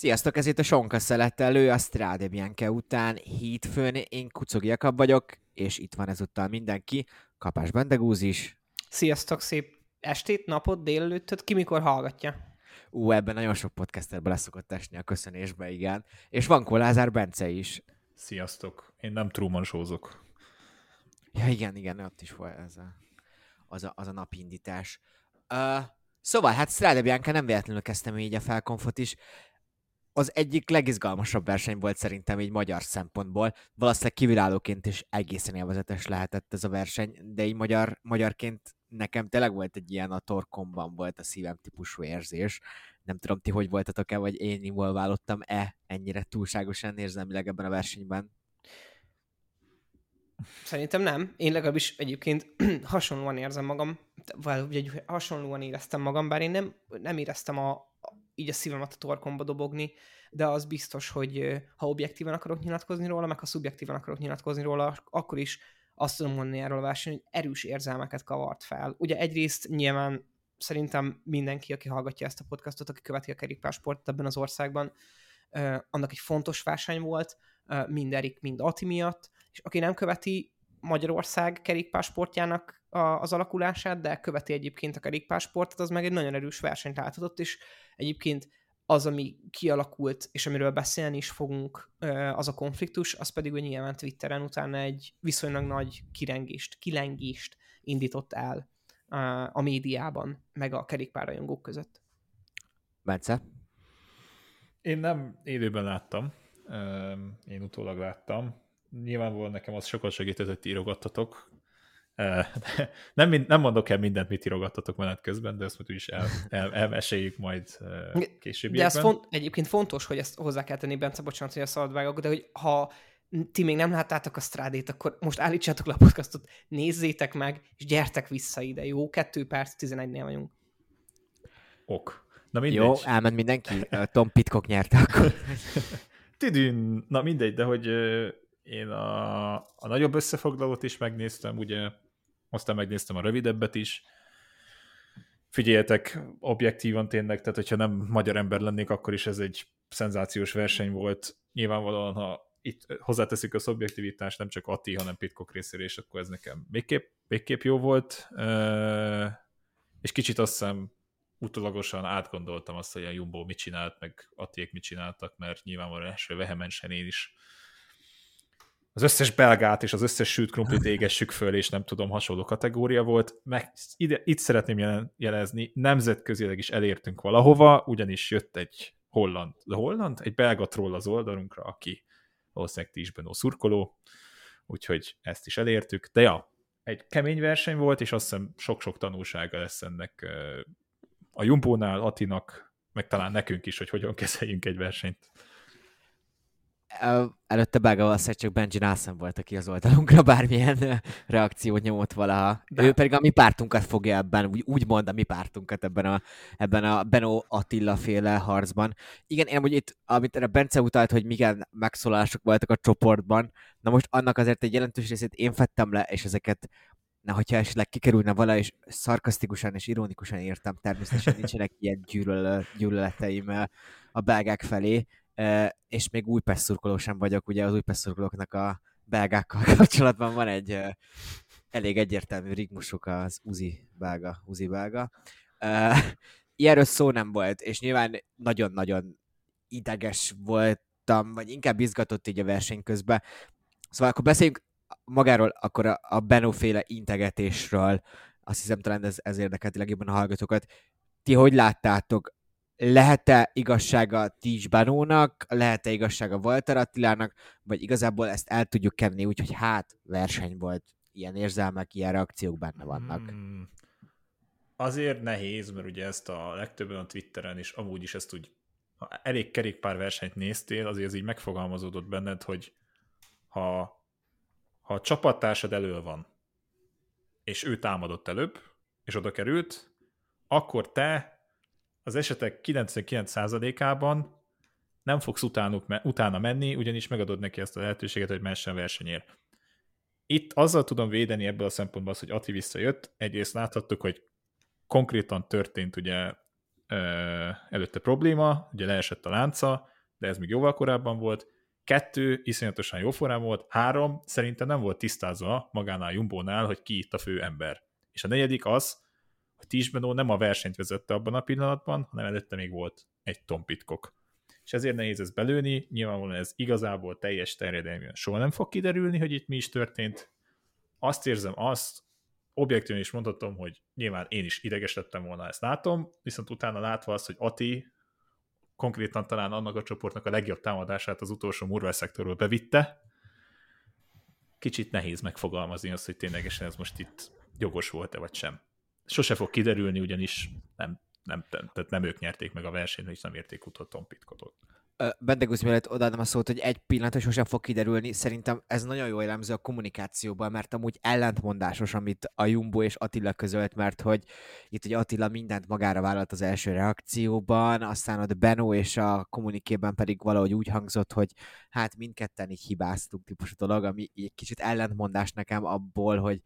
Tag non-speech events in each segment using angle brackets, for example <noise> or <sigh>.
Sziasztok, ez itt a Sonka Szelettelő, a Strade Bianca után hétfőn, én Kucogi Jakab vagyok, és itt van ezúttal mindenki, Kapás Bendegúz is. Sziasztok, szép estét, napot, délelőttöt, ki mikor hallgatja? Ú, ebben nagyon sok podcasterbe leszokott esni a köszönésbe, igen. És van Kolázár Bence is. Sziasztok, én nem Truman sózok. Ja, igen, igen, ott is volt ez a, az, a, az a napindítás. Uh, szóval, hát Strade Bianca nem véletlenül kezdtem így a felkonfot is. Az egyik legizgalmasabb verseny volt szerintem így magyar szempontból. Valószínűleg kívülállóként is egészen élvezetes lehetett ez a verseny, de így magyar, magyarként nekem tényleg volt egy ilyen a torkomban volt a szívem típusú érzés. Nem tudom, ti hogy voltatok-e, vagy én involválódtam-e ennyire túlságosan érzelmileg ebben a versenyben? Szerintem nem. Én legalábbis egyébként <clears throat> hasonlóan érzem magam, vagy hasonlóan éreztem magam, bár én nem, nem éreztem a, így a szívemet a torkomba dobogni, de az biztos, hogy ha objektíven akarok nyilatkozni róla, meg ha szubjektíven akarok nyilatkozni róla, akkor is azt tudom mondani erről a verseny, hogy erős érzelmeket kavart fel. Ugye egyrészt nyilván szerintem mindenki, aki hallgatja ezt a podcastot, aki követi a kerékpársportot ebben az országban, annak egy fontos verseny volt, mind Erik, mind Ati miatt, és aki nem követi Magyarország kerékpársportjának az alakulását, de követi egyébként a kerékpársportot, az meg egy nagyon erős versenyt láthatott, és egyébként az, ami kialakult, és amiről beszélni is fogunk, az a konfliktus, az pedig, hogy nyilván Twitteren utána egy viszonylag nagy kirengést, kilengést indított el a médiában, meg a kerékpárrajongók között. Bence? Én nem élőben láttam, én utólag láttam. Nyilvánvalóan nekem az sokat segített, hogy írogattatok, <laughs> nem, nem mondok el mindent, mit írogattatok menet közben, de ezt majd is el, el, elmeséljük majd később. De ez font, egyébként fontos, hogy ezt hozzá kell tenni, Bence, bocsánat, hogy a szabadvágok, de hogy ha ti még nem láttátok a strádét, akkor most állítsátok le a podcastot, nézzétek meg, és gyertek vissza ide, jó? Kettő perc, 11-nél vagyunk. Ok. Na mindegy. Jó, elment mindenki. Tom Pitcock nyerte akkor. <laughs> Tidün. Na mindegy, de hogy én a, a nagyobb összefoglalót is megnéztem, ugye aztán megnéztem a rövidebbet is. Figyeljetek, objektívan tényleg, tehát hogyha nem magyar ember lennék, akkor is ez egy szenzációs verseny volt. Nyilvánvalóan, ha itt hozzáteszik a szubjektivitást, nem csak Ati, hanem Pitcock részére, és akkor ez nekem végképp, végképp jó volt. És kicsit azt hiszem utolagosan átgondoltam azt, hogy a Jumbo mit csinált, meg Atiék mit csináltak, mert nyilvánvalóan első vehemensen én is az összes belgát és az összes sült krumplit égessük föl, és nem tudom, hasonló kategória volt. Meg ide, itt szeretném jelen, jelezni, nemzetközileg is elértünk valahova, ugyanis jött egy holland, de holland? Egy belga troll az oldalunkra, aki valószínűleg ti is Benó szurkoló, úgyhogy ezt is elértük. De ja, egy kemény verseny volt, és azt hiszem sok-sok tanulsága lesz ennek a Jumbónál, Atinak, meg talán nekünk is, hogy hogyan kezeljünk egy versenyt előtte belga valószínűleg csak Benji Nelson volt, aki az oldalunkra bármilyen <laughs> reakciót nyomott valaha. De. Ő pedig a mi pártunkat fogja ebben, úgy, úgy mond a mi pártunkat ebben a, ebben a Benó Attila féle harcban. Igen, én hogy itt, amit erre Bence utalt, hogy milyen megszólások voltak a csoportban, na most annak azért egy jelentős részét én fettem le, és ezeket na, hogyha esetleg kikerülne vala, és szarkasztikusan és ironikusan értem, természetesen nincsenek ilyen gyűlöleteim a belgák felé, és még Újpest szurkoló sem vagyok, ugye az Újpest szurkolóknak a belgákkal <laughs> kapcsolatban van egy elég egyértelmű rigmusuk az Uzi belga, Uzi belga. Ilyenről szó nem volt, és nyilván nagyon-nagyon ideges voltam, vagy inkább izgatott így a verseny közben. Szóval akkor beszéljünk magáról, akkor a, a Benó féle integetésről, azt hiszem talán ez, ez érdekelt legjobban a hallgatókat. Ti hogy láttátok? Lehet-e igazsága Tis Banónak, lehet-e igazsága Walter Attilának, vagy igazából ezt el tudjuk kenni, úgyhogy hát verseny volt, ilyen érzelmek, ilyen reakciók benne vannak. Hmm. azért nehéz, mert ugye ezt a legtöbben a Twitteren is amúgy is ezt úgy, ha elég kerékpár versenyt néztél, azért ez így megfogalmazódott benned, hogy ha, ha a csapattársad elől van, és ő támadott előbb, és oda került, akkor te az esetek 99%-ában nem fogsz utánuk, utána menni, ugyanis megadod neki ezt a lehetőséget, hogy messen versenyér. Itt azzal tudom védeni ebből a szempontból az, hogy Ati visszajött. Egyrészt láthattuk, hogy konkrétan történt ugye előtte probléma, ugye leesett a lánca, de ez még jóval korábban volt. Kettő, iszonyatosan jó formában volt. Három, szerintem nem volt tisztázva magánál Jumbónál, hogy ki itt a fő ember. És a negyedik az, hogy Tisbenó nem a versenyt vezette abban a pillanatban, hanem előtte még volt egy Tom Pitcock. És ezért nehéz ezt belőni, nyilvánvalóan ez igazából teljes terjedelműen soha nem fog kiderülni, hogy itt mi is történt. Azt érzem azt, objektíven is mondhatom, hogy nyilván én is ideges lettem volna, ezt látom, viszont utána látva azt, hogy Ati konkrétan talán annak a csoportnak a legjobb támadását az utolsó Murvel szektorról bevitte, kicsit nehéz megfogalmazni azt, hogy ténylegesen ez most itt jogos volt-e vagy sem. Sose fog kiderülni, ugyanis nem, nem, tehát nem ők nyerték meg a versenyt, és nem érték utol Tom Pitcottot. Bendegusz mielőtt odaadom a szót, hogy egy pillanat, hogy sosem fog kiderülni. Szerintem ez nagyon jó jellemző a kommunikációban, mert amúgy ellentmondásos, amit a Jumbo és Attila közölt, mert hogy itt hogy Attila mindent magára vállalt az első reakcióban, aztán ott Benó és a kommunikében pedig valahogy úgy hangzott, hogy hát mindketten így hibáztunk típusú dolog, ami egy kicsit ellentmondás nekem abból, hogy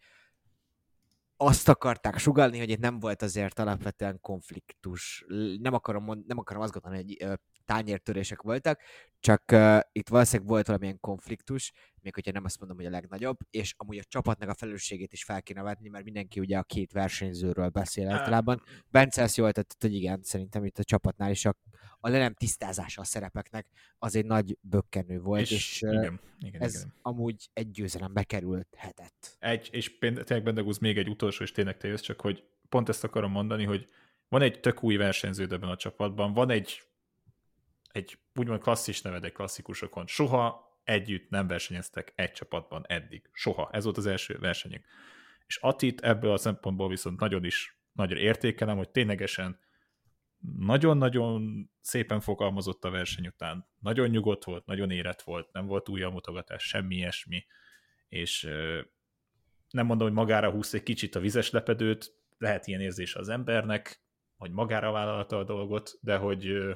azt akarták sugalni, hogy itt nem volt azért alapvetően konfliktus. Nem akarom, mond, nem akarom azt gondolni, hogy tányértörések voltak, csak uh, itt valószínűleg volt valamilyen konfliktus, még hogyha nem azt mondom, hogy a legnagyobb, és amúgy a csapatnak a felelősségét is fel kéne vetni, mert mindenki ugye a két versenyzőről beszél általában. Bence ezt jól tett, hogy igen, szerintem itt a csapatnál is a, a le nem tisztázása a szerepeknek az egy nagy bökkenő volt, és, és igen, igen, ez igen. amúgy egy győzelembe kerülhetett. Egy, és tényleg Bendegúz még egy utolsó, és tényleg te jössz, csak hogy pont ezt akarom mondani, hogy van egy tök új versenyző ebben a csapatban, van egy egy úgymond klasszis neved klasszikusokon. Soha együtt nem versenyeztek egy csapatban eddig. Soha. Ez volt az első versenyük. És Atit ebből a szempontból viszont nagyon is nagyon értékelem, hogy ténylegesen nagyon-nagyon szépen fogalmazott a verseny után. Nagyon nyugodt volt, nagyon érett volt, nem volt új mutogatás, semmi ilyesmi, és nem mondom, hogy magára húsz egy kicsit a vizes lepedőt, lehet ilyen érzés az embernek, hogy magára vállalta a dolgot, de hogy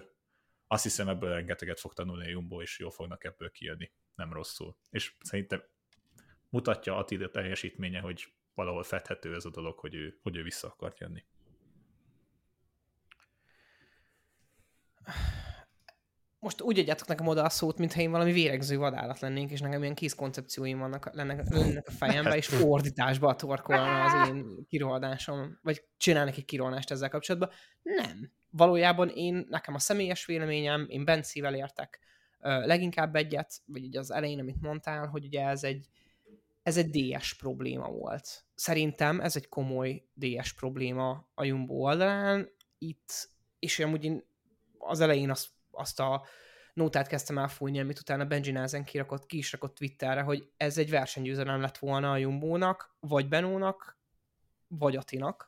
azt hiszem ebből rengeteget fog tanulni a Jumbo, és jól fognak ebből kijönni. Nem rosszul. És szerintem mutatja Attila teljesítménye, hogy valahol fedhető ez a dolog, hogy ő, hogy ő vissza akart jönni. Most úgy adjátok nekem oda a szót, mintha én valami véregző vadállat lennénk, és nekem ilyen kis koncepcióim vannak, lennek, lennek a fejembe, és ordításba torkolna az én kirohadásom, vagy csinálnak egy kirohadást ezzel kapcsolatban. Nem valójában én, nekem a személyes véleményem, én Bencivel értek leginkább egyet, vagy ugye az elején, amit mondtál, hogy ugye ez egy, ez egy DS probléma volt. Szerintem ez egy komoly DS probléma a Jumbo oldalán. Itt, és amúgy én az elején azt, azt a nótát kezdtem elfújni, amit utána Benji Názen kirakott, ki is rakott Twitterre, hogy ez egy versenygyőzelem lett volna a Jumbónak, vagy Benónak, vagy Atinak,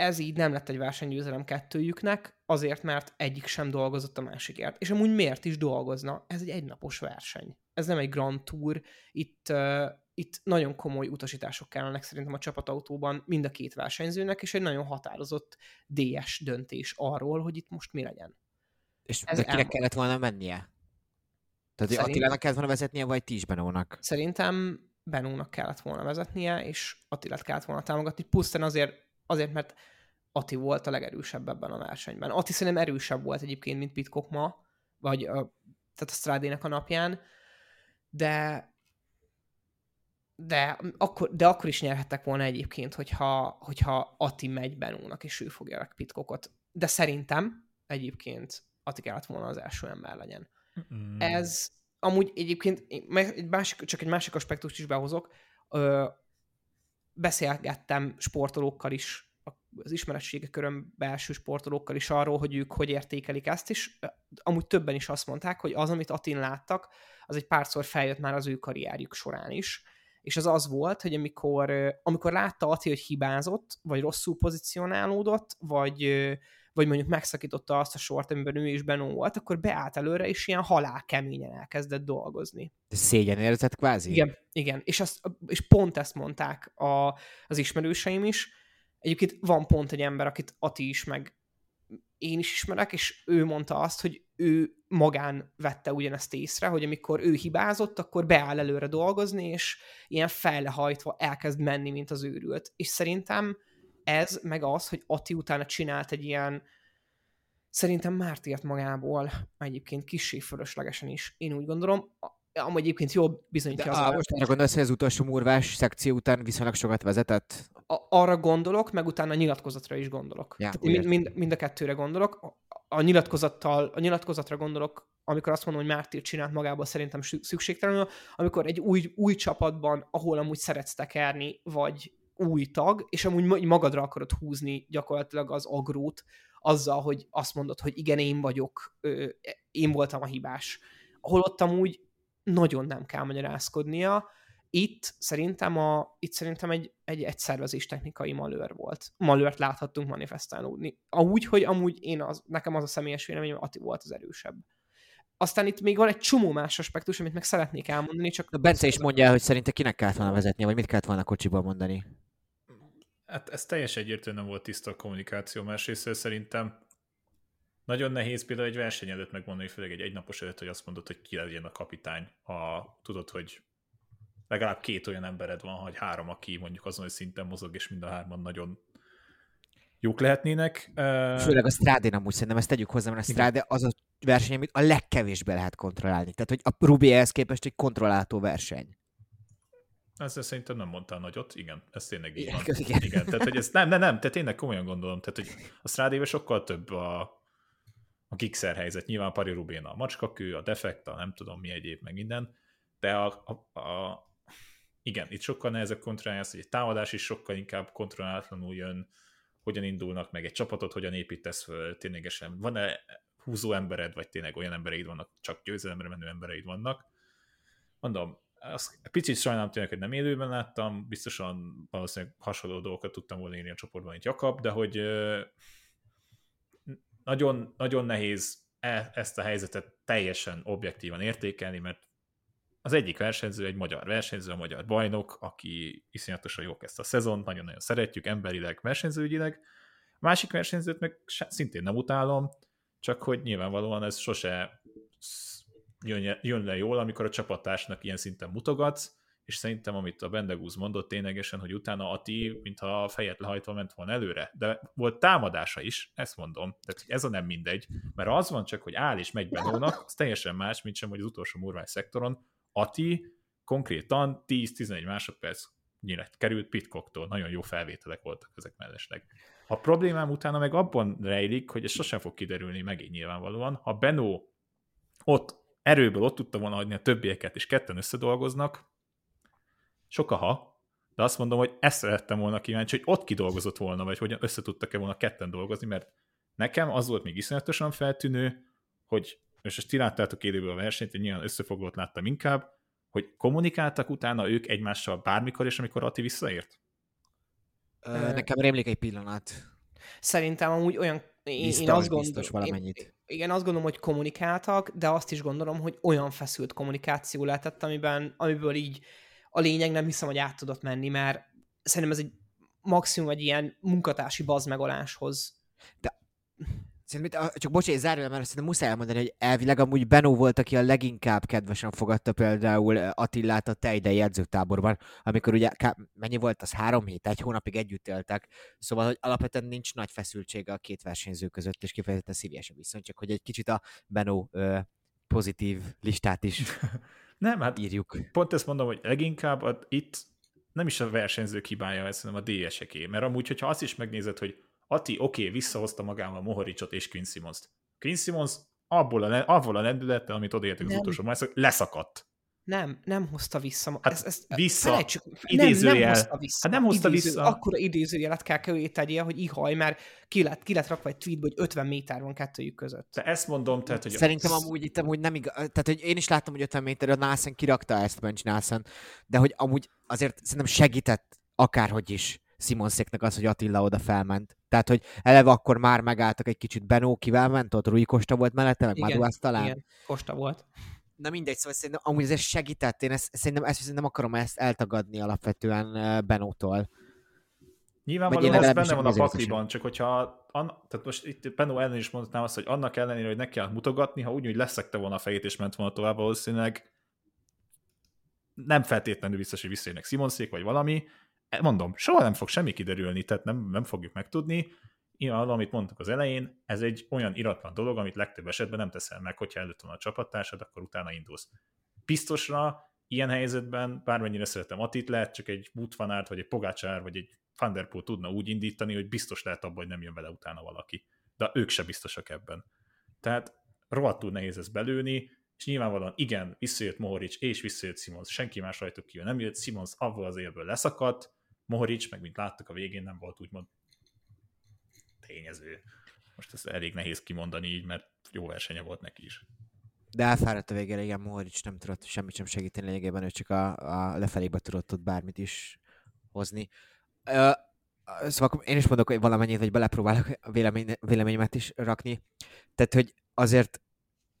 ez így nem lett egy versenygyőzelem kettőjüknek, azért, mert egyik sem dolgozott a másikért. És amúgy miért is dolgozna? Ez egy egynapos verseny. Ez nem egy Grand Tour. Itt, uh, itt nagyon komoly utasítások kellenek szerintem a csapatautóban mind a két versenyzőnek, és egy nagyon határozott DS döntés arról, hogy itt most mi legyen. És ez kinek kellett volna mennie? Tehát Szerint... Attilának kellett volna vezetnie, vagy Tis Benónak? Szerintem Benónak kellett volna vezetnie, és Attilát kellett volna támogatni, pusztán azért Azért, mert Ati volt a legerősebb ebben a versenyben. Ati szerintem erősebb volt egyébként, mint Pitcock ma, vagy a, tehát a Strádének a napján, de de akkor, de akkor is nyerhettek volna egyébként, hogyha, hogyha Ati megy Benónak, és ő fogja a Pitcockot. De szerintem egyébként Ati kellett volna az első ember legyen. Mm. Ez amúgy egyébként egy másik, csak egy másik aspektust is behozok. Beszélgettem sportolókkal is, az ismeretsége körön belső sportolókkal is arról, hogy ők hogy értékelik ezt, és amúgy többen is azt mondták, hogy az, amit Atin láttak, az egy párszor feljött már az ő karrierjük során is. és az az volt, hogy amikor, amikor látta Ati, hogy hibázott, vagy rosszul pozícionálódott, vagy, vagy mondjuk megszakította azt a sort, amiben ő is Benó volt, akkor beállt előre, és ilyen halál keményen elkezdett dolgozni. De szégyen érzett kvázi? Igen, igen. És, azt, és pont ezt mondták a, az ismerőseim is. Egyébként van pont egy ember, akit Ati is, meg én is ismerek, és ő mondta azt, hogy ő magán vette ugyanezt észre, hogy amikor ő hibázott, akkor beáll előre dolgozni, és ilyen fejlehajtva elkezd menni, mint az őrült. És szerintem ez, meg az, hogy Ati utána csinált egy ilyen szerintem mártírt magából, egyébként kissé fölöslegesen is, én úgy gondolom, amúgy egyébként jól bizonyítja De az á, most arra gondolsz, hogy az utolsó murvás szekció után viszonylag sokat vezetett? a, arra gondolok, meg utána a nyilatkozatra is gondolok. Ja, Tehát mind, mind, mind a kettőre gondolok. A, a, nyilatkozattal, a nyilatkozatra gondolok, amikor azt mondom, hogy Mártír csinált magából szerintem szü- szükségtelenül, amikor egy új, új csapatban, ahol amúgy szeretsz tekerni, vagy új tag, és amúgy magadra akarod húzni gyakorlatilag az agrót, azzal, hogy azt mondod, hogy igen, én vagyok, én voltam a hibás. Holott amúgy nagyon nem kell magyarázkodnia, itt szerintem, a, itt szerintem egy, egy, egy szervezés technikai malőr volt. Malőrt láthattunk manifestálódni. Úgy, hogy amúgy én az, nekem az a személyes véleményem, Ati volt az erősebb. Aztán itt még van egy csomó más aspektus, amit meg szeretnék elmondani, csak... A Bence is mondja el, hogy szerinte kinek kellett volna vezetnie, vagy mit kellett volna kocsiban mondani. Hát ez teljesen egyértelműen volt tiszta a kommunikáció, másrészt szerintem nagyon nehéz például egy verseny előtt megmondani, főleg egy egynapos előtt, hogy azt mondod, hogy ki legyen a kapitány, ha tudod, hogy legalább két olyan embered van, vagy három, aki mondjuk azon, hogy szinten mozog, és mind a hárman nagyon jók lehetnének. Főleg a Strádén amúgy szerintem ezt tegyük hozzá, mert a Strade az a verseny, amit a legkevésbé lehet kontrollálni. Tehát, hogy a Rubi ehhez képest egy kontrollálható verseny. Ezzel szerintem nem mondtál nagyot, igen, ez tényleg így igen, van. Igen. igen. tehát hogy ez nem, nem, nem, tehát tényleg komolyan gondolom, tehát hogy a Strádéve sokkal több a, a gigszer helyzet, nyilván Pari Rubén a macskakő, a defekta, nem tudom mi egyéb, meg minden, de a, a, a, igen, itt sokkal nehezebb kontrollálni azt, hogy egy támadás is sokkal inkább kontrollálatlanul jön, hogyan indulnak meg egy csapatot, hogyan építesz föl, ténylegesen van-e húzó embered, vagy tényleg olyan embereid vannak, csak győzelemre menő embereid vannak. Mondom, azt picit sajnálom tényleg, hogy nem élőben láttam, biztosan valószínűleg hasonló dolgokat tudtam volna írni a csoportban, mint Jakab, de hogy nagyon, nagyon nehéz e, ezt a helyzetet teljesen objektívan értékelni, mert az egyik versenyző egy magyar versenyző, a magyar bajnok, aki iszonyatosan jó kezdte a szezon, nagyon-nagyon szeretjük emberileg, versenyzőügyileg. A másik versenyzőt meg szintén nem utálom, csak hogy nyilvánvalóan ez sose jön, le jól, amikor a csapattársnak ilyen szinten mutogatsz, és szerintem, amit a Bendegúz mondott ténylegesen, hogy utána Ati, mintha a fejet lehajtva ment volna előre, de volt támadása is, ezt mondom, tehát ez a nem mindegy, mert az van csak, hogy áll és megy Benónak, az teljesen más, mint sem, hogy az utolsó murvány szektoron, Ati konkrétan 10-11 másodperc nyílet került Pitcocktól, nagyon jó felvételek voltak ezek mellesleg. A problémám utána meg abban rejlik, hogy ez sosem fog kiderülni megint nyilvánvalóan, ha Benó ott erőből ott tudta volna hagyni a többieket, és ketten összedolgoznak, sok a ha, de azt mondom, hogy ezt szerettem volna kíváncsi, hogy ott kidolgozott volna, vagy hogyan összetudtak-e volna ketten dolgozni, mert nekem az volt még iszonyatosan feltűnő, hogy és ezt ti láttátok élőből a versenyt, hogy nyilván összefoglalót láttam inkább, hogy kommunikáltak utána ők egymással bármikor, és amikor Ati visszaért? Ö, nekem rémlik egy pillanat. Szerintem amúgy olyan... Én, biztos, én azt biztos gondolom, valamennyit. Én, igen, azt gondolom, hogy kommunikáltak, de azt is gondolom, hogy olyan feszült kommunikáció lehetett, amiben, amiből így a lényeg nem hiszem, hogy át tudott menni, mert szerintem ez egy maximum egy ilyen munkatársi bazmegoláshoz. De Szerintem, csak bocsánat, zárja, mert szerintem muszáj elmondani, hogy elvileg amúgy Benó volt, aki a leginkább kedvesen fogadta például Attillát a tejdei edzőtáborban, amikor ugye mennyi volt, az? Három hét, egy hónapig együtt éltek, szóval hogy alapvetően nincs nagy feszültsége a két versenyző között, és kifejezetten szívesen viszont, csak hogy egy kicsit a Benó pozitív listát is <laughs> Nem, hát írjuk. Pont ezt mondom, hogy leginkább a, itt nem is a versenyzők hibája, ez hanem a DS-eké, mert amúgy, hogyha azt is megnézed, hogy Ati, oké, okay, visszahozta magával Mohoricsot és Quinn Simmons-t. Quinn Simmons abból a, abból a lendülettel, amit odaértek az utolsó mászok, leszakadt. Nem, nem hozta vissza. Hát ez, ez, vissza, felejtsük, idézőjel. Nem, nem hozta vissza. Hát nem hozta Idéző, vissza. Akkora idézőjelet kell köré tegyél, hogy ihaj, mert ki lett, ki lett rakva egy tweetbe, hogy 50 méter van kettőjük között. De ezt mondom, tehát, hogy... Szerintem amúgy itt amúgy nem igaz, tehát hogy én is láttam, hogy 50 méter, a Nászen kirakta ezt Bench Nászen, de hogy amúgy azért szerintem segített akárhogy is Simonszéknek az, hogy Attila oda felment. Tehát, hogy eleve akkor már megálltak egy kicsit Benó, kivel ment, ott Rui Kosta volt mellette, meg Maduász talán. Igen, Kosta volt. Na mindegy, szóval szerintem amúgy ez segített, én ezt, szerintem, ezt nem akarom ezt eltagadni alapvetően Benótól. Nyilvánvalóan ez benne van a pakliban, csak hogyha an, tehát most itt Benó ellen is mondhatnám azt, hogy annak ellenére, hogy neki kell mutogatni, ha úgy, hogy leszekte volna a fejét és ment volna tovább, valószínűleg nem feltétlenül biztos, hogy visszajönnek Simonszék vagy valami. Mondom, soha nem fog semmi kiderülni, tehát nem, nem fogjuk megtudni. Nyilvánvalóan, amit mondtuk az elején, ez egy olyan iratlan dolog, amit legtöbb esetben nem teszel meg, hogyha előtt van a csapattársad, akkor utána indulsz. Biztosra ilyen helyzetben, bármennyire szeretem Atit, lehet csak egy Butvanárt, vagy egy Pogácsár, vagy egy Van tudna úgy indítani, hogy biztos lehet abban, hogy nem jön vele utána valaki. De ők se biztosak ebben. Tehát rohadtul nehéz ezt belőni, és nyilvánvalóan igen, visszajött Mohoric, és visszajött Simons, senki más rajtuk kívül nem jött, Simons avval az élből leszakadt, Mohoric, meg mint láttuk a végén, nem volt úgymond tényező. Most ez elég nehéz kimondani így, mert jó versenye volt neki is. De elfáradt a végére, igen, Mohoric nem tudott semmit sem segíteni lényegében, ő csak a, a lefelébe tudott ott bármit is hozni. Ö, szóval én is mondok, hogy valamennyit, vagy belepróbálok a vélemény, véleményemet is rakni. Tehát, hogy azért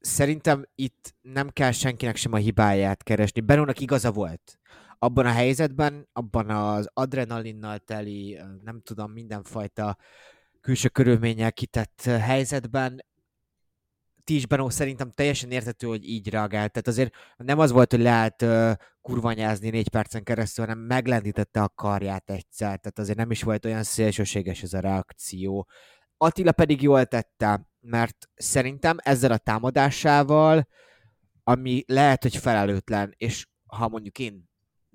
szerintem itt nem kell senkinek sem a hibáját keresni. Benónak igaza volt. Abban a helyzetben, abban az adrenalinnal teli, nem tudom, mindenfajta külső körülmények kitett helyzetben Benó szerintem teljesen értető, hogy így reagált. Tehát azért nem az volt, hogy lehet uh, kurvanyázni négy percen keresztül, hanem meglendítette a karját egyszer. Tehát azért nem is volt olyan szélsőséges ez a reakció. Attila pedig jól tette, mert szerintem ezzel a támadásával, ami lehet, hogy felelőtlen, és ha mondjuk én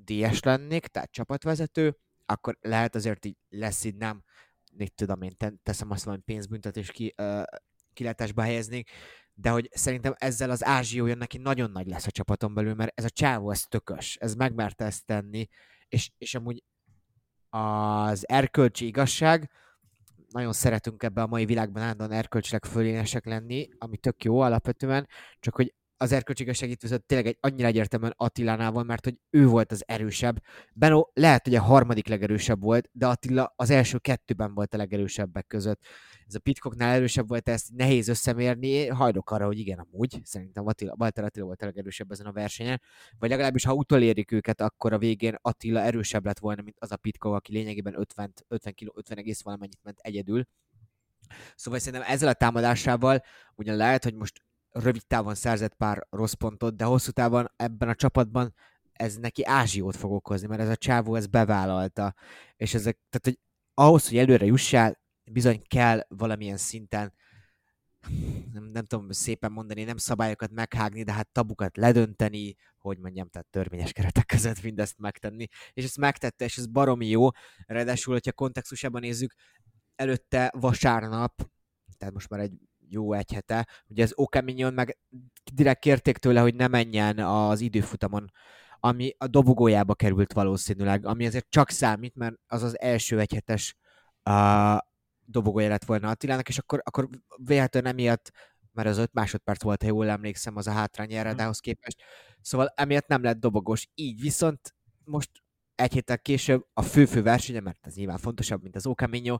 DS lennék, tehát csapatvezető, akkor lehet azért így lesz így nem, mit tudom én, teszem azt valami pénzbüntetés ki, uh, kilátásba helyeznék, de hogy szerintem ezzel az ázsiója neki nagyon nagy lesz a csapaton belül, mert ez a csávó, ez tökös, ez megmerte ezt tenni, és, és amúgy az erkölcsi igazság, nagyon szeretünk ebbe a mai világban állandóan erkölcsileg fölénesek lenni, ami tök jó alapvetően, csak hogy az erkölcsiges segítő tényleg egy annyira egyértelműen Attilánál van, mert hogy ő volt az erősebb. Benó lehet, hogy a harmadik legerősebb volt, de Attila az első kettőben volt a legerősebbek között. Ez a Pitcocknál erősebb volt, ezt nehéz összemérni. Hajlok arra, hogy igen, amúgy. Szerintem Attila, Walter Attila volt a legerősebb ezen a versenyen. Vagy legalábbis, ha utolérik őket, akkor a végén Attila erősebb lett volna, mint az a Pitcock, aki lényegében 50, 50 kg, 50 egész valamennyit ment egyedül. Szóval szerintem ezzel a támadásával ugyan lehet, hogy most rövid távon szerzett pár rossz pontot, de hosszú távon ebben a csapatban ez neki ázsiót fog okozni, mert ez a csávó ez bevállalta, és ezek, tehát hogy ahhoz, hogy előre jussál, bizony kell valamilyen szinten nem, nem tudom szépen mondani, nem szabályokat meghágni, de hát tabukat ledönteni, hogy mondjam, tehát törvényes keretek között mindezt megtenni. És ezt megtette, és ez baromi jó. Ráadásul, hogyha kontextusában nézzük, előtte vasárnap, tehát most már egy jó egy hete. Ugye az Okaminyon meg direkt kérték tőle, hogy ne menjen az időfutamon, ami a dobogójába került valószínűleg, ami azért csak számít, mert az az első egyhetes uh, dobogója lett volna Attilának, és akkor, akkor véletlenül emiatt, mert az öt másodperc volt, ha jól emlékszem, az a hátrány Eredához képest. Szóval emiatt nem lett dobogós. Így viszont most egy héttel később a fő-fő versenye, mert ez nyilván fontosabb, mint az Okaminyo,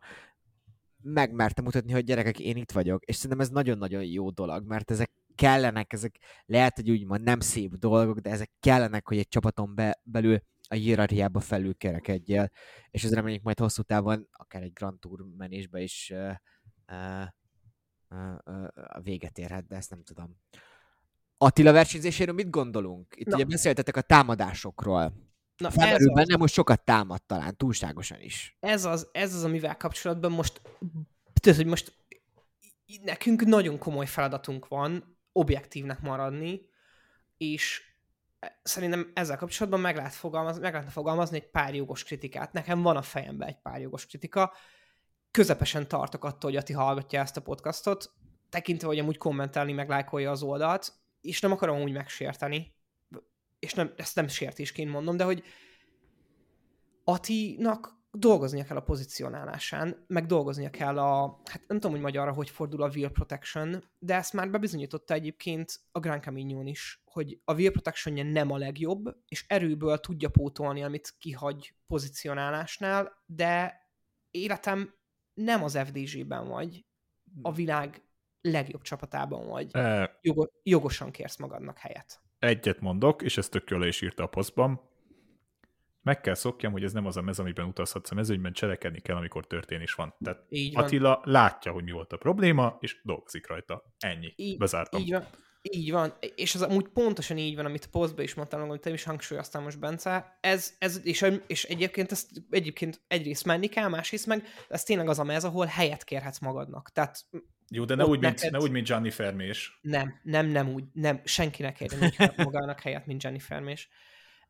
megmerte mutatni, hogy gyerekek, én itt vagyok. És szerintem ez nagyon-nagyon jó dolog, mert ezek kellenek, ezek lehet, hogy úgymond nem szép dolgok, de ezek kellenek, hogy egy csapaton be, belül a hierarchiába felülkerekedjél, és ez reméljük majd hosszú távon, akár egy Grand Tour menésbe is uh, uh, uh, uh, véget érhet, de ezt nem tudom. Attila versenyzéséről mit gondolunk? Itt Na. ugye beszéltetek a támadásokról. Na, Felmerül benne, az... most sokat támad talán, túlságosan is. Ez az, ez az, amivel kapcsolatban most, tudod, hogy most nekünk nagyon komoly feladatunk van objektívnek maradni, és szerintem ezzel kapcsolatban meg, lehet fogalmazni, meg lehetne fogalmazni egy pár jogos kritikát. Nekem van a fejemben egy pár jogos kritika. Közepesen tartok attól, hogy Ati hallgatja ezt a podcastot, tekintve, hogy amúgy kommentelni, meg lájkolja az oldalt, és nem akarom úgy megsérteni, és nem, ezt nem sértésként mondom, de hogy Atinak dolgoznia kell a pozicionálásán, meg dolgoznia kell a, hát nem tudom, hogy magyarra hogy fordul a wheel protection, de ezt már bebizonyította egyébként a Gran camino is, hogy a wheel protectionje nem a legjobb, és erőből tudja pótolni, amit kihagy pozicionálásnál, de életem nem az FDZ-ben vagy, a világ legjobb csapatában vagy. E... Jogo- jogosan kérsz magadnak helyet. Egyet mondok, és ezt tök jól is írta a posztban meg kell szokjam, hogy ez nem az a mez, amiben utazhatsz a mezőnyben, cselekedni kell, amikor történés van. Tehát így van. Attila látja, hogy mi volt a probléma, és dolgozik rajta. Ennyi. Így, Bezártam. Így van. Így van, és az amúgy pontosan így van, amit a posztban is mondtam, amit te is hangsúlyoztál most, Bence. Ez, ez és, és egyébként ezt egyébként egyrészt menni kell, másrészt meg ez tényleg az a mez, ahol helyet kérhetsz magadnak. Tehát jó, de ne úgy, neked... mint, ne úgy, mint Gianni Fermés. Nem, nem, nem úgy, nem, senkinek úgy <laughs> magának helyet, mint Gianni Fermés.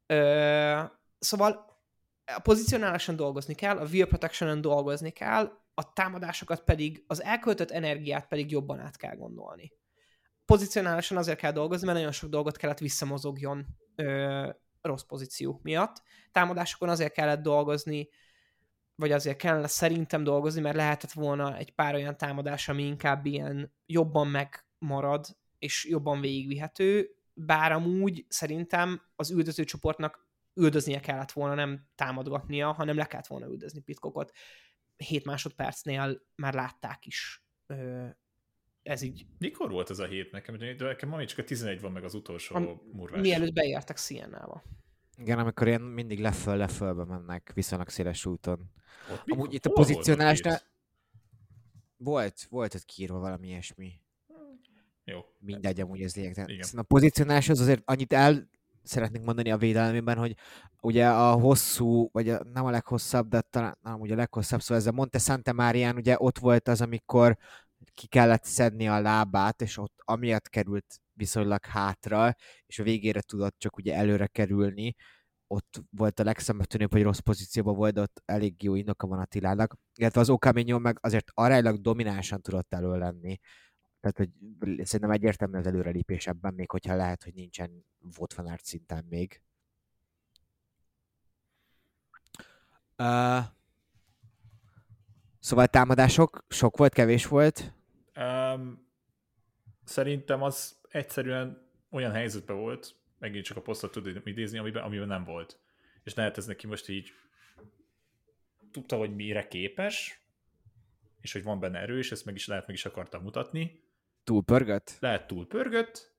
Ö, Szóval a pozicionáláson dolgozni kell, a wheel protection dolgozni kell, a támadásokat pedig, az elköltött energiát pedig jobban át kell gondolni. Pozicionáláson azért kell dolgozni, mert nagyon sok dolgot kellett visszamozogjon ö, rossz pozíció miatt. Támadásokon azért kellett dolgozni, vagy azért kellene szerintem dolgozni, mert lehetett volna egy pár olyan támadás, ami inkább ilyen jobban megmarad, és jobban végigvihető, bár amúgy szerintem az üldöző csoportnak üldöznie kellett volna, nem támadgatnia, hanem le kellett volna üldözni Pitkokot. 7 másodpercnél már látták is. Ez így. Mikor volt ez a hét nekem? De nekem ma csak a 11 van meg az utolsó murvás. Mielőtt beértek Siennába. Igen, amikor ilyen mindig leföl lefölbe mennek viszonylag széles úton. Ott Amúgy itt a pozicionálásnál volt, volt ott kiírva valami ilyesmi. Jó. Mindegy, amúgy ez lényeg. A pozicionálás az azért annyit el szeretnék mondani a védelmében, hogy ugye a hosszú, vagy a, nem a leghosszabb, de talán nem, ugye a leghosszabb, szóval ez a Monte Santa Marián, ugye ott volt az, amikor ki kellett szedni a lábát, és ott amiatt került viszonylag hátra, és a végére tudott csak ugye előre kerülni, ott volt a legszembetűnőbb, hogy rossz pozícióban volt, de ott elég jó indoka van Attilának, illetve az Okaminyon meg azért aránylag dominánsan tudott elő lenni, tehát, hogy szerintem egyértelmű az előrelépés ebben, még hogyha lehet, hogy nincsen Votfanart szinten még. Uh, szóval támadások, sok volt, kevés volt? Um, szerintem az egyszerűen olyan helyzetben volt, megint csak a posztot tud idézni, amiben, amiben nem volt. És lehet ez neki most így tudta, hogy mire képes, és hogy van benne erő, és ezt meg is lehet, meg is akarta mutatni, Túlpörgött? Lehet túlpörgött.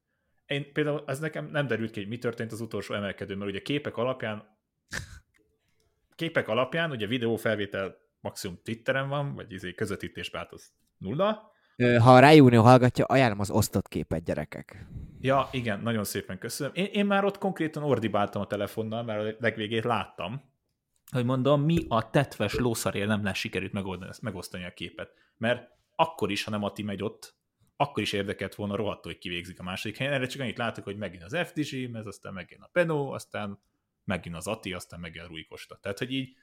Én például, ez nekem nem derült ki, hogy mi történt az utolsó emelkedőn, mert ugye képek alapján <laughs> képek alapján, ugye videófelvétel maximum Twitteren van, vagy izé közvetítés az nulla. Ha a Rájúnió hallgatja, ajánlom az osztott képet, gyerekek. Ja, igen, nagyon szépen köszönöm. Én, én már ott konkrétan ordibáltam a telefonnal, mert a legvégét láttam, hogy mondom, mi a tetves lószarél nem lesz sikerült megoldani, megosztani a képet. Mert akkor is, ha nem Ati megy ott, akkor is érdekelt volna rohadtól, hogy kivégzik a második helyen. Erre csak annyit látok, hogy megint az FDG, ez aztán megint a Penó, aztán megint az Ati, aztán megint a Rui Costa. Tehát, hogy így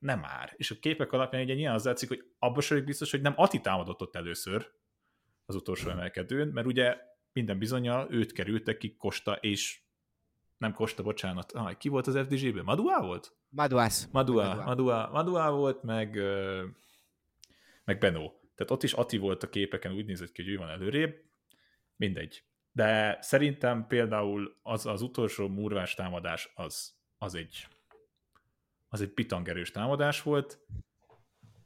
nem már. És a képek alapján egy ilyen az látszik, hogy abban sem biztos, hogy nem Ati támadott ott először az utolsó emelkedőn, mert ugye minden bizonyal őt kerültek ki Kosta és nem Kosta, bocsánat. Ah, ki volt az FDG-ben? Madua volt? Maduás. Madua, Madua. Madua, Madua volt, meg, meg Benó. Tehát ott is Ati volt a képeken, úgy nézett ki, hogy ő van előrébb. Mindegy. De szerintem például az, az utolsó murvás támadás az, az egy az egy pitangerős támadás volt.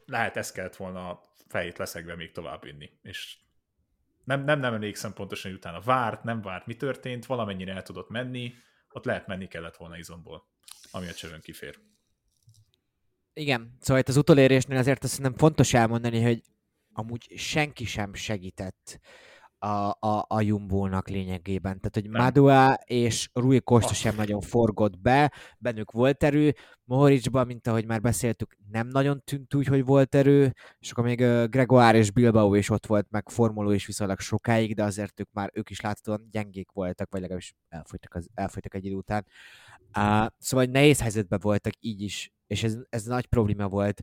Lehet ezt kellett volna a fejét leszegve még tovább vinni. És nem, nem, nem emlékszem pontosan, hogy utána várt, nem várt, mi történt, valamennyire el tudott menni, ott lehet menni kellett volna izomból, ami a csövön kifér. Igen, szóval itt az utolérésnél azért azt nem fontos elmondani, hogy amúgy senki sem segített a, a, a Jumbo-nak lényegében. Tehát, hogy Madua és Rui Costa ah. sem nagyon forgott be, bennük volt erő, Mohoricsban, mint ahogy már beszéltük, nem nagyon tűnt úgy, hogy volt erő, és akkor még Gregoire és Bilbao is ott volt, meg Formuló is viszonylag sokáig, de azért ők már ők is láthatóan gyengék voltak, vagy legalábbis elfogytak, az, elfogytak egy idő után. Uh, szóval nehéz helyzetben voltak így is, és ez, ez nagy probléma volt.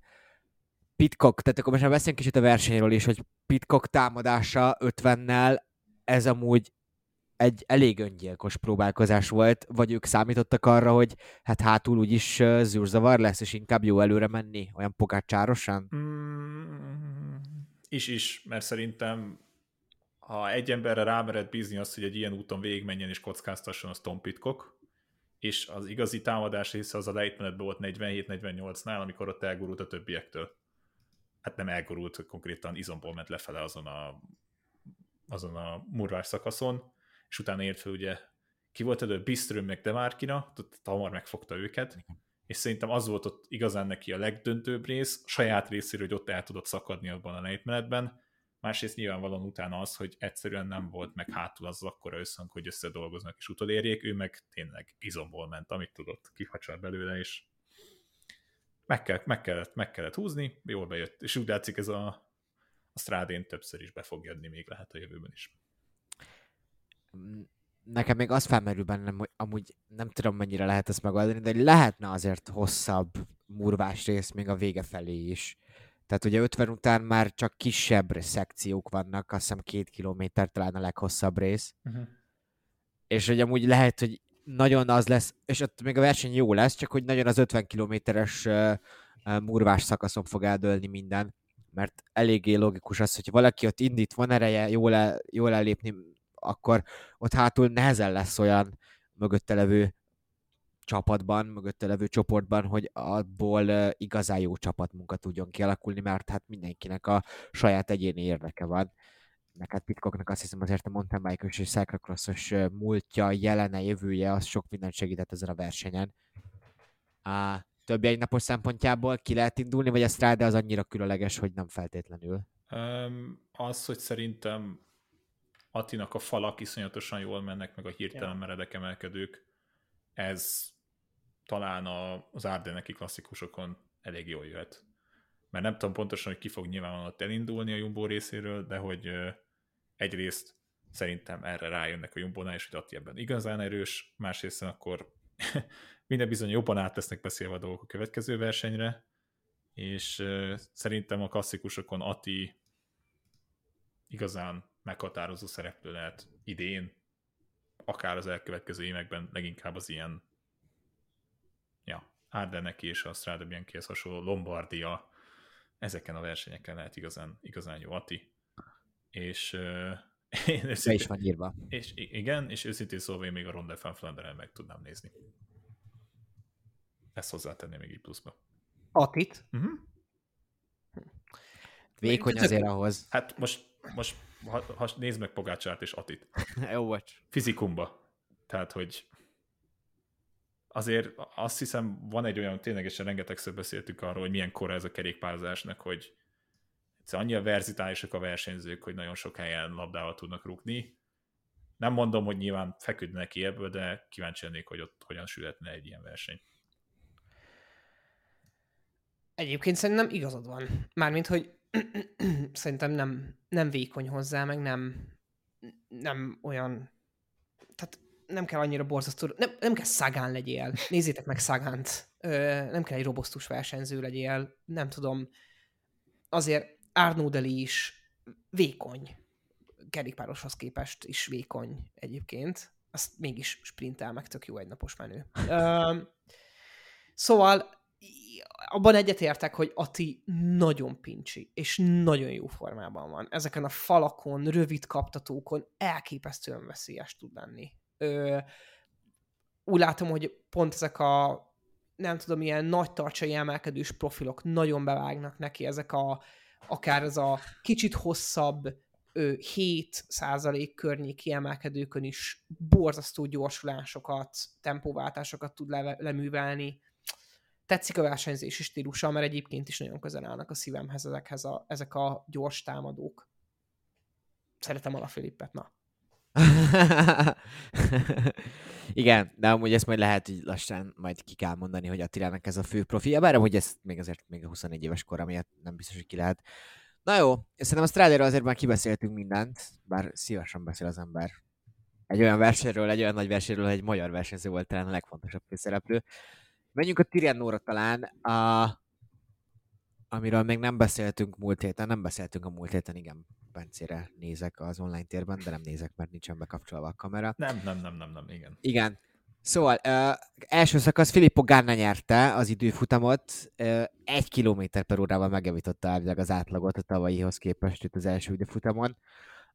Pitcock, tehát akkor most már beszélünk kicsit a versenyről is, hogy Pitcock támadása 50-nel, ez amúgy egy elég öngyilkos próbálkozás volt, vagy ők számítottak arra, hogy hát hátul úgyis zűrzavar lesz, és inkább jó előre menni, olyan pogácsárosan? Mm, is is, mert szerintem ha egy emberre rámered bízni azt, hogy egy ilyen úton végigmenjen és kockáztasson, az Tom Pitcock, és az igazi támadás része az a lejtmenetben volt 47-48-nál, amikor ott elgurult a többiektől. Hát nem elgurult, konkrétan izomból ment lefele azon a, azon a murvás szakaszon, és utána ért fel ugye, ki volt előbb Biström meg Demárkina, hamar megfogta őket, és szerintem az volt ott igazán neki a legdöntőbb rész, saját részéről, hogy ott el tudott szakadni abban a lejtmenetben, másrészt nyilvánvalóan utána az, hogy egyszerűen nem volt meg hátul az akkora összhang, hogy összedolgoznak és utolérjék, ő meg tényleg izomból ment, amit tudott, kifacsar belőle, és meg, kell, meg, kellett, meg kellett húzni, jól bejött, és úgy látszik ez a, a strádén többször is be fog jönni, még lehet a jövőben is. Nekem még az felmerül bennem, hogy amúgy nem tudom mennyire lehet ezt megoldani, de lehetne azért hosszabb murvás rész még a vége felé is. Tehát ugye 50 után már csak kisebb szekciók vannak, azt hiszem két kilométer talán a leghosszabb rész. Uh-huh. És hogy amúgy lehet, hogy nagyon az lesz, és ott még a verseny jó lesz, csak hogy nagyon az 50 kilométeres murvás szakaszon fog eldőlni minden, mert eléggé logikus az, hogy valaki ott indít, van ereje, jól, el, jól ellépni, akkor ott hátul nehezen lesz olyan mögötte levő csapatban, mögötte levő csoportban, hogy abból igazán jó csapatmunka tudjon kialakulni, mert hát mindenkinek a saját egyéni érdeke van. Meg hát Pitkoknak azt hiszem azért a mountain bike és cyclocrossos múltja, jelene, jövője, az sok mindent segített ezen a versenyen. A többi egy napos szempontjából ki lehet indulni, vagy a Strade az annyira különleges, hogy nem feltétlenül? Um, az, hogy szerintem Attinak a falak iszonyatosan jól mennek, meg a hirtelen meredek emelkedők, ez talán a, az Ardeneki klasszikusokon elég jól jöhet. Mert nem tudom pontosan, hogy ki fog nyilvánvalóan ott elindulni a Jumbo részéről, de hogy egyrészt szerintem erre rájönnek a Jumbónál, és hogy Atti ebben igazán erős, másrészt akkor <laughs> minden bizony jobban át lesznek beszélve a dolgok a következő versenyre, és szerintem a klasszikusokon Ati igazán meghatározó szereplő lehet idén, akár az elkövetkező években, leginkább az ilyen ja, Ardeneki és a Strada Bianchihez hasonló Lombardia, ezeken a versenyeken lehet igazán, igazán jó Ati. És uh, <laughs> én őszintén, is van írva. És igen, és őszintén szóval én még a Ronde van Flanderen meg tudnám nézni. Ezt hozzátenném még így pluszba. Atit? Uh-huh. Vékony azért ahhoz. Hát most, most ha, ha nézd meg Pogácsát és Atit. <laughs> Jó vagy. Fizikumba. Tehát, hogy azért azt hiszem van egy olyan, ténylegesen rengetegszer beszéltük arról, hogy milyen kora ez a kerékpározásnak, hogy annyira verzitálisak a versenyzők, hogy nagyon sok helyen labdával tudnak rúgni. Nem mondom, hogy nyilván feküdnek ki ebből, de kíváncsi lennék, hogy ott hogyan sületne egy ilyen verseny. Egyébként szerintem igazad van. Mármint, hogy <clears throat> szerintem nem, nem vékony hozzá, meg nem, nem olyan, tehát nem kell annyira borzasztó, nem, nem kell Szagán legyél. Nézzétek meg Szagánt. Nem kell egy robosztus versenyző legyél. Nem tudom. Azért Arnaudeli is vékony. Kerékpároshoz képest is vékony egyébként. Azt mégis sprintel meg tök jó egynapos menő. <laughs> szóval abban egyetértek, hogy Ati nagyon pincsi, és nagyon jó formában van. Ezeken a falakon, rövid kaptatókon elképesztően veszélyes tud lenni. Ö, úgy látom, hogy pont ezek a nem tudom, ilyen nagy tartsai emelkedős profilok nagyon bevágnak neki, ezek a akár ez a kicsit hosszabb ö, 7 százalék környéki emelkedőkön is borzasztó gyorsulásokat, tempóváltásokat tud le, leművelni tetszik a versenyzési stílusa, mert egyébként is nagyon közel állnak a szívemhez ezekhez a, ezek a gyors támadók. Szeretem a Filippet, na. Igen, de amúgy ezt majd lehet, hogy lassan majd ki kell mondani, hogy Attilának ez a fő profilja, bár hogy ez még azért még a 21 éves kor, miatt nem biztos, hogy ki lehet. Na jó, szerintem a Stradero azért már kibeszéltünk mindent, bár szívesen beszél az ember. Egy olyan versenyről, egy olyan nagy versenyről, egy magyar versenyző volt talán a legfontosabb főszereplő. Menjünk a Tiriannóra talán, a, amiről még nem beszéltünk múlt héten, nem beszéltünk a múlt héten, igen. Bencére nézek az online térben, de nem nézek, mert nincsen bekapcsolva a kamera. Nem, nem, nem, nem, nem, igen. Igen. Szóval uh, első szakasz Filippo Ganna nyerte az időfutamot, uh, egy kilométer per órával megjavította elvileg az átlagot a tavalyihoz képest itt az első időfutamon.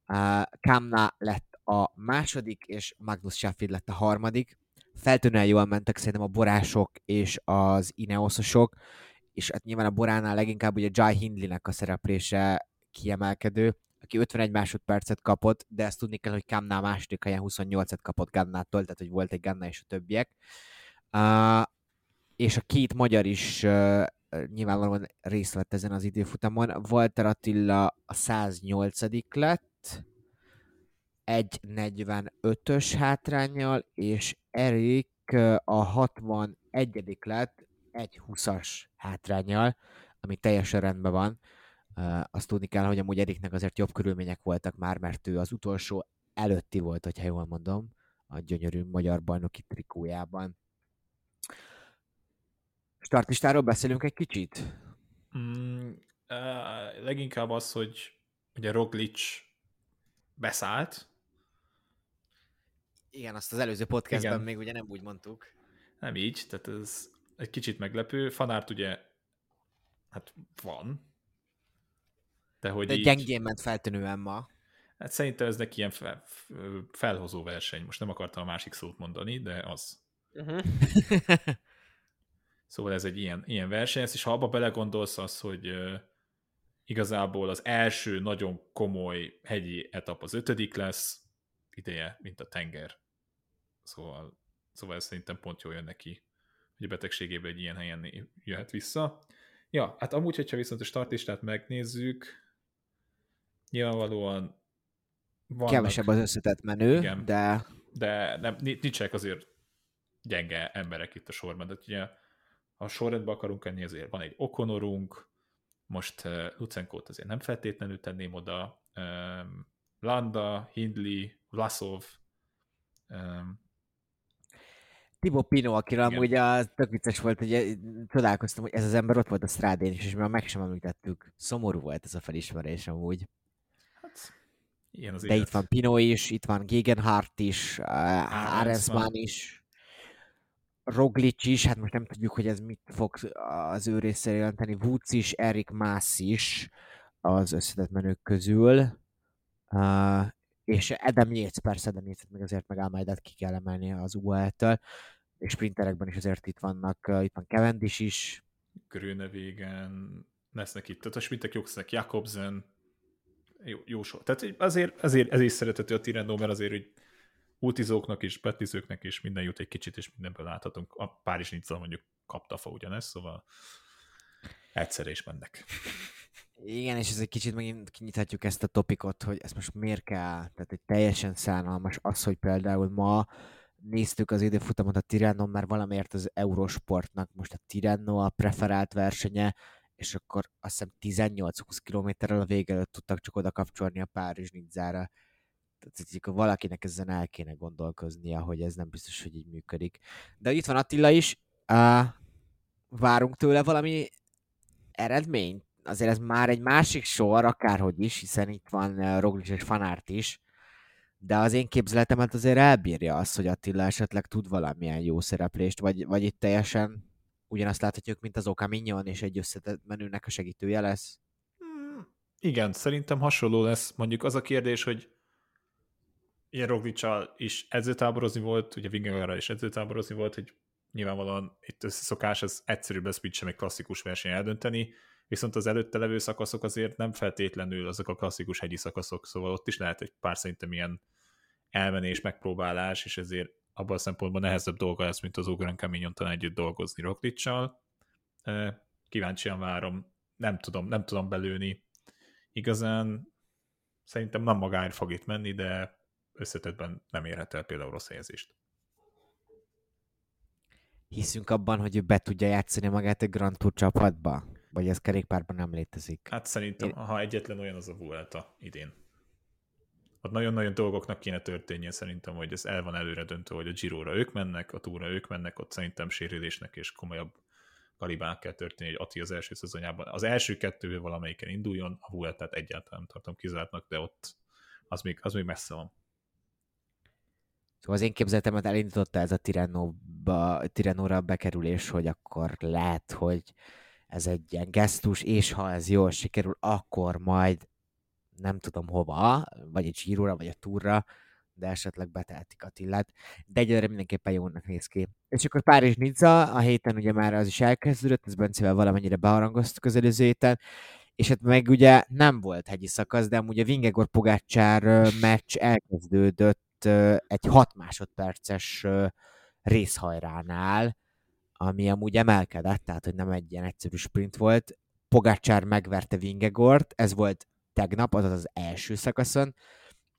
Uh, Kamna lett a második, és Magnus Sheffield lett a harmadik. Feltűnően jól mentek szerintem a borások és az Ineososok, és hát nyilván a boránál leginkább ugye Jai Hindleynek a szereplése kiemelkedő, aki 51 másodpercet kapott, de ezt tudni kell, hogy Kamnál második helyen 28-et kapott Gannától, tehát hogy volt egy Ganna és a többiek. Uh, és a két magyar is uh, nyilvánvalóan részt vett ezen az időfutamon. Walter Attila a 108 lett, 1.45-ös hátrányjal, és Erik a 61 lett, 1.20-as hátrányjal, ami teljesen rendben van. Azt tudni kell, hogy amúgy Eriknek azért jobb körülmények voltak már, mert ő az utolsó előtti volt, hogyha jól mondom, a gyönyörű magyar bajnoki trikójában. Startistáról beszélünk egy kicsit? Mm, uh, leginkább az, hogy ugye Roglic beszállt. Igen, azt az előző podcastben Igen. még ugye nem úgy mondtuk. Nem így, tehát ez egy kicsit meglepő. Fanárt ugye hát van, de hogy De így... gyengén ment feltűnően ma. Hát szerintem ez neki ilyen fel, felhozó verseny. Most nem akartam a másik szót mondani, de az. Uh-huh. <laughs> szóval ez egy ilyen, ilyen verseny, és ha abba belegondolsz az, hogy igazából az első nagyon komoly hegyi etap az ötödik lesz, ideje, mint a tenger. Szóval, szóval ez szerintem pont jól jön neki, hogy a betegségében egy ilyen helyen jöhet vissza. Ja, hát amúgy, hogyha viszont a startistát megnézzük, nyilvánvalóan vannak, Kevesebb az összetett menő, igen, de... De nem, nincsenek azért gyenge emberek itt a sorban. De ugye, ha a sorrendbe akarunk enni, azért van egy okonorunk, most uh, Lucenkót azért nem feltétlenül tenném oda, um, Landa, Hindley, Vlasov, um, Timo Pino, akiről amúgy a, tök vicces volt, hogy eh, csodálkoztam, hogy ez az ember ott volt a strádén is, és mi meg sem említettük. Szomorú volt ez a felismerés amúgy. Ilyen az De élet. itt van Pino is, itt van Gegenhardt is, uh, Arensman is, Roglic is, hát most nem tudjuk, hogy ez mit fog az ő részéről jelenteni, Woods is, Erik Mász is az összetett menők közül. Uh, és Adam Yates, persze Adam Yates, meg azért meg Almeidát ki kell emelni az UAE-től, és sprinterekben is azért itt vannak, uh, itt van Cavendish is. Grönevégen, lesznek itt, tehát a sprintek jók Jakobsen, jó, jó sor. Tehát azért, azért ez is szeretető a Tirendó, mert azért, hogy ultizóknak is, petizőknek is minden jut egy kicsit, és mindenből láthatunk. A Párizs Nicza mondjuk kapta fa ugyanezt, szóval egyszer is mennek. Igen, és ez egy kicsit megint kinyithatjuk ezt a topikot, hogy ez most miért kell, tehát egy teljesen szánalmas az, hogy például ma néztük az időfutamot a Tirreno, mert valamiért az Eurosportnak most a Tirreno a preferált versenye, és akkor azt hiszem 18-20 kilométerrel a vége előtt tudtak csak oda kapcsolni a Párizs Nidzára. Tehát hogy valakinek ezen el kéne gondolkoznia, hogy ez nem biztos, hogy így működik. De itt van Attila is, uh, várunk tőle valami eredményt. Azért ez már egy másik sor, akárhogy is, hiszen itt van uh, Roglic és Fanárt is, de az én képzeletemet azért elbírja az, hogy Attila esetleg tud valamilyen jó szereplést, vagy, vagy itt teljesen ugyanazt láthatjuk, mint az Oka Mignon, és egy összetett menőnek a segítője lesz. Hmm, igen, szerintem hasonló lesz. Mondjuk az a kérdés, hogy ilyen Roglicsal is edzőtáborozni volt, ugye Vingegaardra is edzőtáborozni volt, hogy nyilvánvalóan itt összeszokás, az egyszerűbb lesz, mint sem egy klasszikus verseny eldönteni, viszont az előtte levő szakaszok azért nem feltétlenül azok a klasszikus hegyi szakaszok, szóval ott is lehet egy pár szerintem ilyen elmenés, megpróbálás, és ezért abban a szempontból nehezebb dolga lesz, mint az Ugran Camignon együtt dolgozni Roklicsal. Kíváncsian várom, nem tudom, nem tudom belőni. Igazán szerintem nem magáért fog itt menni, de összetetben nem érhet el például rossz helyezést. Hiszünk abban, hogy ő be tudja játszani magát egy Grand Tour csapatba? Vagy ez kerékpárban nem létezik? Hát szerintem, Én... ha egyetlen olyan az a Vuelta idén ott nagyon-nagyon dolgoknak kéne történnie szerintem, hogy ez el van előre döntő, hogy a giro ők mennek, a túra ők mennek, ott szerintem sérülésnek és komolyabb kalibának kell történni, hogy Ati az első szezonjában. Az első kettő valamelyiken induljon, a Vueltát egyáltalán nem tartom kizártnak, de ott az még, az még messze van. Szóval az én képzeletemet elindította ez a Tirennóba, Tirennóra bekerülés, hogy akkor lehet, hogy ez egy ilyen gesztus, és ha ez jól sikerül, akkor majd nem tudom hova, vagy egy zsíróra, vagy a túra, de esetleg beteltik Attillát, de egyelőre mindenképpen jónak néz ki. És akkor Párizs Nizza, a héten ugye már az is elkezdődött, ez Bencével valamennyire beharangoztuk az előző héten, és hát meg ugye nem volt hegyi szakasz, de a Vingegor Pogácsár meccs elkezdődött egy 6 másodperces részhajránál, ami amúgy emelkedett, tehát hogy nem egy ilyen egyszerű sprint volt. Pogácsár megverte Vingegort, ez volt tegnap, azaz az első szakaszon,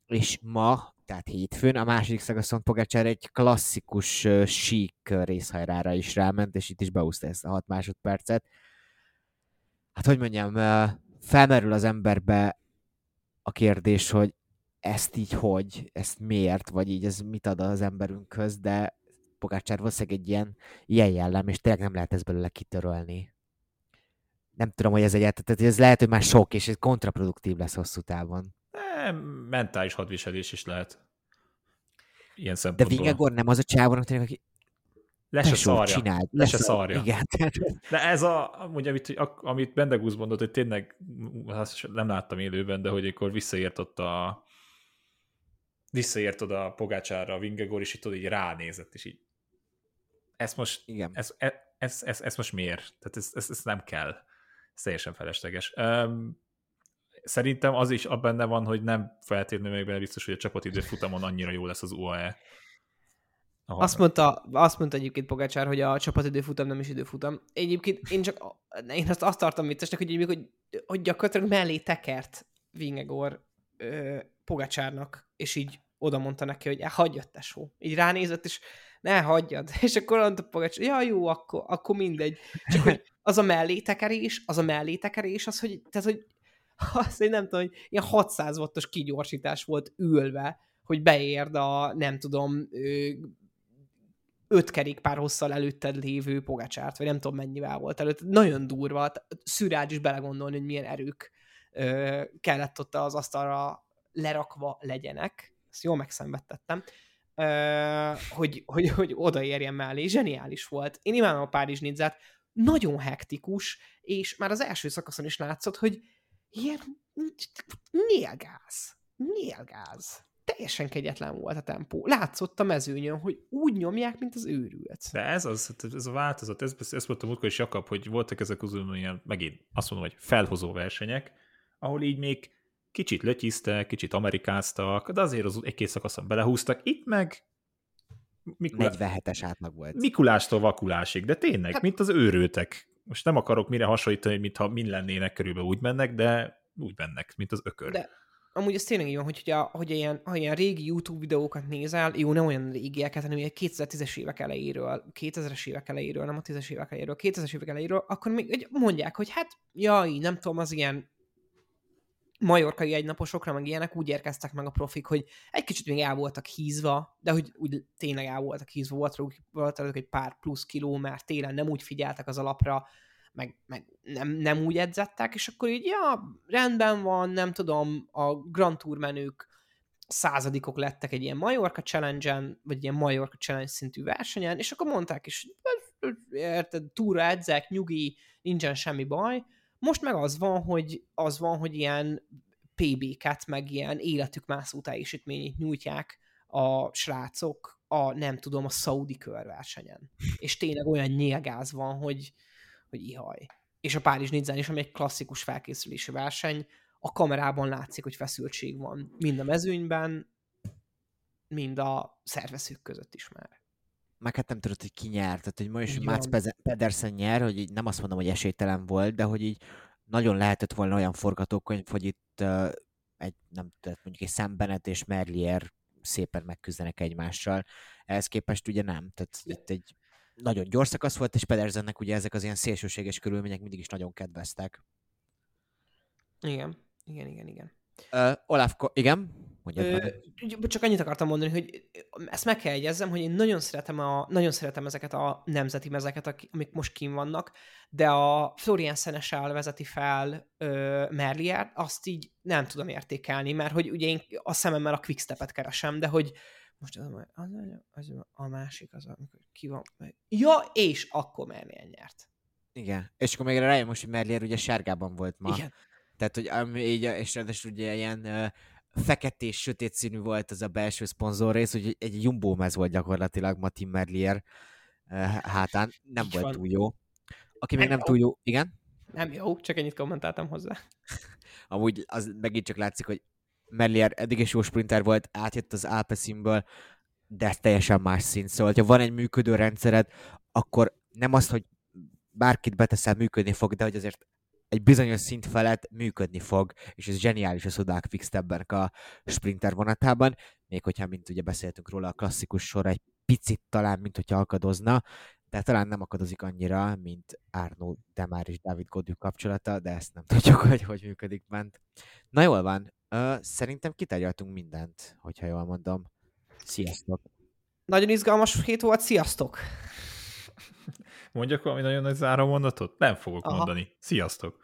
és ma, tehát hétfőn, a második szakaszon Pogácsár egy klasszikus uh, sík részhajrára is ráment, és itt is beúszta ezt a 6 másodpercet. Hát hogy mondjam, uh, felmerül az emberbe a kérdés, hogy ezt így hogy, ezt miért, vagy így ez mit ad az emberünkhöz, de Pogácsár valószínűleg egy ilyen, ilyen jellem, és tényleg nem lehet ezt belőle kitörölni. Nem tudom, hogy ez egy, tehát ez lehet, hogy már sok, és ez kontraproduktív lesz hosszú távon. E, mentális hadviselés is lehet. Ilyen De szempontból. Vingegor nem az a tényleg, aki Le se tesó, szarja. csináld, Le se szarja. Igen, <laughs> De ez a, amúgy, amit, amit Bendegúz mondott, hogy tényleg, azt nem láttam élőben, de hogy akkor visszaért ott a visszaért oda a Pogácsára a Vingegor, és itt oda így ránézett, és így ezt most, igen. ez, ez, ez, ez, ez most miért? Tehát ez, ez, ez nem kell. Teljesen felesleges. Szerintem az is benne van, hogy nem feltétlenül még benne biztos, hogy a csapatidő futamon annyira jó lesz az UAE. Ahol- Azt mondta, azt mondta egyébként Pogácsár, hogy a csapatidő futam nem is időfutam. Egyébként én csak én azt, azt tartom viccesnek, hogy, hogy, hogy gyakorlatilag mellé tekert Vingegor Pogácsárnak, és így oda mondta neki, hogy hagyjad tesó. Így ránézett, és ne hagyjad. <laughs> És akkor mondta Pogácsár, ja jó, akkor, akkor mindegy. Csak hogy az a mellétekerés, az a mellétekerés, az, hogy, tehát, hogy <laughs> azt én nem tudom, hogy ilyen 600 wattos kigyorsítás volt ülve, hogy beérd a, nem tudom, öt kerékpár hosszal előtted lévő Pogácsárt, vagy nem tudom mennyivel volt előtt. Nagyon durva, szürágy is belegondolni, hogy milyen erők ö, kellett ott az asztalra lerakva legyenek. Ezt jól megszenvedtettem. Hogy, hogy, hogy odaérjen mellé. Zseniális volt. Én imádom a Párizs Nidzát. Nagyon hektikus, és már az első szakaszon is látszott, hogy ilyen nélgáz. Nélgáz teljesen kegyetlen volt a tempó. Látszott a mezőnyön, hogy úgy nyomják, mint az őrült. De ez az, ez a változat, ez, ez volt a múltkor is Jakab, hogy voltak ezek az ilyen, megint azt mondom, hogy felhozó versenyek, ahol így még kicsit lötyiztek, kicsit amerikáztak, de azért az egy-két szakaszon belehúztak. Itt meg Mikulá... 47-es átlag volt. Mikulástól vakulásig, de tényleg, hát... mint az őrültek. Most nem akarok mire hasonlítani, mintha mind lennének körülbelül úgy mennek, de úgy mennek, mint az ökör. De amúgy ez tényleg így van, hogy, hogy, hogy ilyen, ha ilyen régi YouTube videókat nézel, jó, nem olyan régieket, hanem ilyen 2010-es évek elejéről, 2000-es évek elejéről, nem a 10-es évek elejéről, 2000-es évek elejéről, akkor még mondják, hogy hát, jaj, nem tudom, az ilyen majorkai egynaposokra, meg ilyenek úgy érkeztek meg a profik, hogy egy kicsit még el voltak hízva, de hogy úgy tényleg el voltak hízva, volt róluk, volt egy pár plusz kiló, mert télen nem úgy figyeltek az alapra, meg, meg nem, nem úgy edzettek, és akkor így, ja, rendben van, nem tudom, a Grand Tour menők századikok lettek egy ilyen Majorka challenge vagy ilyen Majorka Challenge szintű versenyen, és akkor mondták is, érted, túra edzek, nyugi, nincsen semmi baj. Most meg az van, hogy az van, hogy ilyen PB-ket, meg ilyen életük mászó teljesítményét nyújtják a srácok a, nem tudom, a szaudi körversenyen. És tényleg olyan nyilgáz van, hogy, hogy ihaj. És a Párizs Nidzán is, ami egy klasszikus felkészülési verseny, a kamerában látszik, hogy feszültség van. Mind a mezőnyben, mind a szervezők között is már. Meg hát nem tudod, hogy ki nyert. Tehát, hogy ma is Mats Pedersen nyer, hogy így nem azt mondom, hogy esélytelen volt, de hogy így nagyon lehetett volna olyan forgatókönyv, hogy itt uh, egy, nem tudom, mondjuk egy Szembenet és Merlier szépen megküzdenek egymással. Ehhez képest ugye nem. Tehát itt egy nagyon gyors szakasz volt, és Pedersennek ugye ezek az ilyen szélsőséges körülmények mindig is nagyon kedveztek. Igen, igen, igen, igen. Uh, Olaf, igen? Mondjad Ö, csak annyit akartam mondani, hogy ezt meg kell egyezzem, hogy én nagyon szeretem, a, nagyon szeretem ezeket a nemzeti mezeket, amik most kim vannak, de a Florian Seneschal vezeti fel ö, Merlier, azt így nem tudom értékelni, mert hogy ugye én a szememmel a quickstepet keresem, de hogy most az, az, az a másik, az, amikor ki van. Ja, és akkor Merlier nyert. Igen, és akkor még rájön most, hogy Merlier ugye sárgában volt ma. Igen. Tehát, hogy így, és ráadásul ugye ilyen uh, feketés, sötét színű volt az a belső szponzor rész, hogy egy jumbo mez volt gyakorlatilag ma Tim Merlier uh, hátán. Nem Így volt van. túl jó. Aki még nem, nem túl jó, igen? Nem jó, csak ennyit kommentáltam hozzá. <laughs> Amúgy az megint csak látszik, hogy Merlier eddig is jó sprinter volt, átjött az Alpecimből, de ez teljesen más szint. Szóval, ha van egy működő rendszered, akkor nem az, hogy bárkit beteszel, működni fog, de hogy azért egy bizonyos szint felett működni fog, és ez zseniális a Sudák ebben a sprinter vonatában, még hogyha, mint ugye beszéltünk róla, a klasszikus sor egy picit talán, mint hogyha akadozna, de talán nem akadozik annyira, mint Arno Demár és David Godű kapcsolata, de ezt nem <laughs> tudjuk, hogy hogy működik bent. Na jól van, szerintem kitárgyaltunk mindent, hogyha jól mondom. Sziasztok! Nagyon izgalmas hét volt, sziasztok! <laughs> Mondjak valami nagyon nagy záró mondatot? Nem fogok Aha. mondani. Sziasztok!